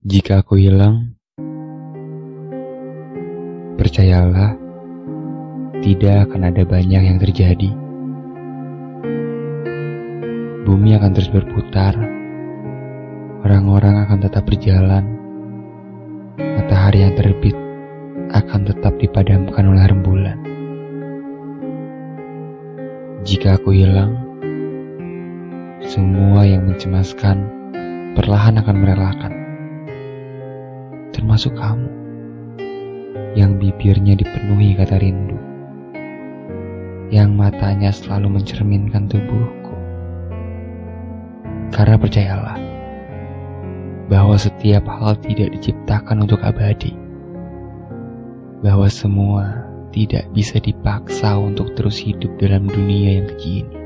Jika aku hilang, percayalah, tidak akan ada banyak yang terjadi. Bumi akan terus berputar, orang-orang akan tetap berjalan, matahari yang terbit akan tetap dipadamkan oleh rembulan. Jika aku hilang, semua yang mencemaskan perlahan akan merelakan termasuk kamu yang bibirnya dipenuhi kata rindu, yang matanya selalu mencerminkan tubuhku. Karena percayalah bahwa setiap hal tidak diciptakan untuk abadi, bahwa semua tidak bisa dipaksa untuk terus hidup dalam dunia yang keji ini.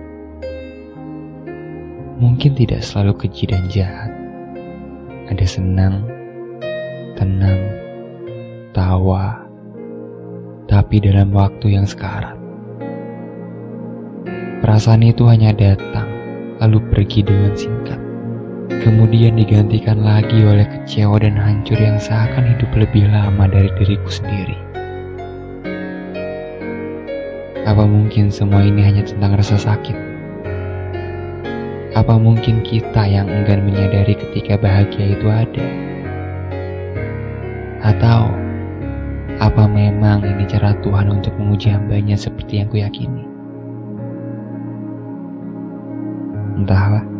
Mungkin tidak selalu keji dan jahat, ada senang tenang, tawa, tapi dalam waktu yang sekarat. Perasaan itu hanya datang, lalu pergi dengan singkat. Kemudian digantikan lagi oleh kecewa dan hancur yang seakan hidup lebih lama dari diriku sendiri. Apa mungkin semua ini hanya tentang rasa sakit? Apa mungkin kita yang enggan menyadari ketika bahagia itu ada? Atau apa memang ini cara Tuhan untuk menguji hambanya seperti yang kuyakini? Entahlah.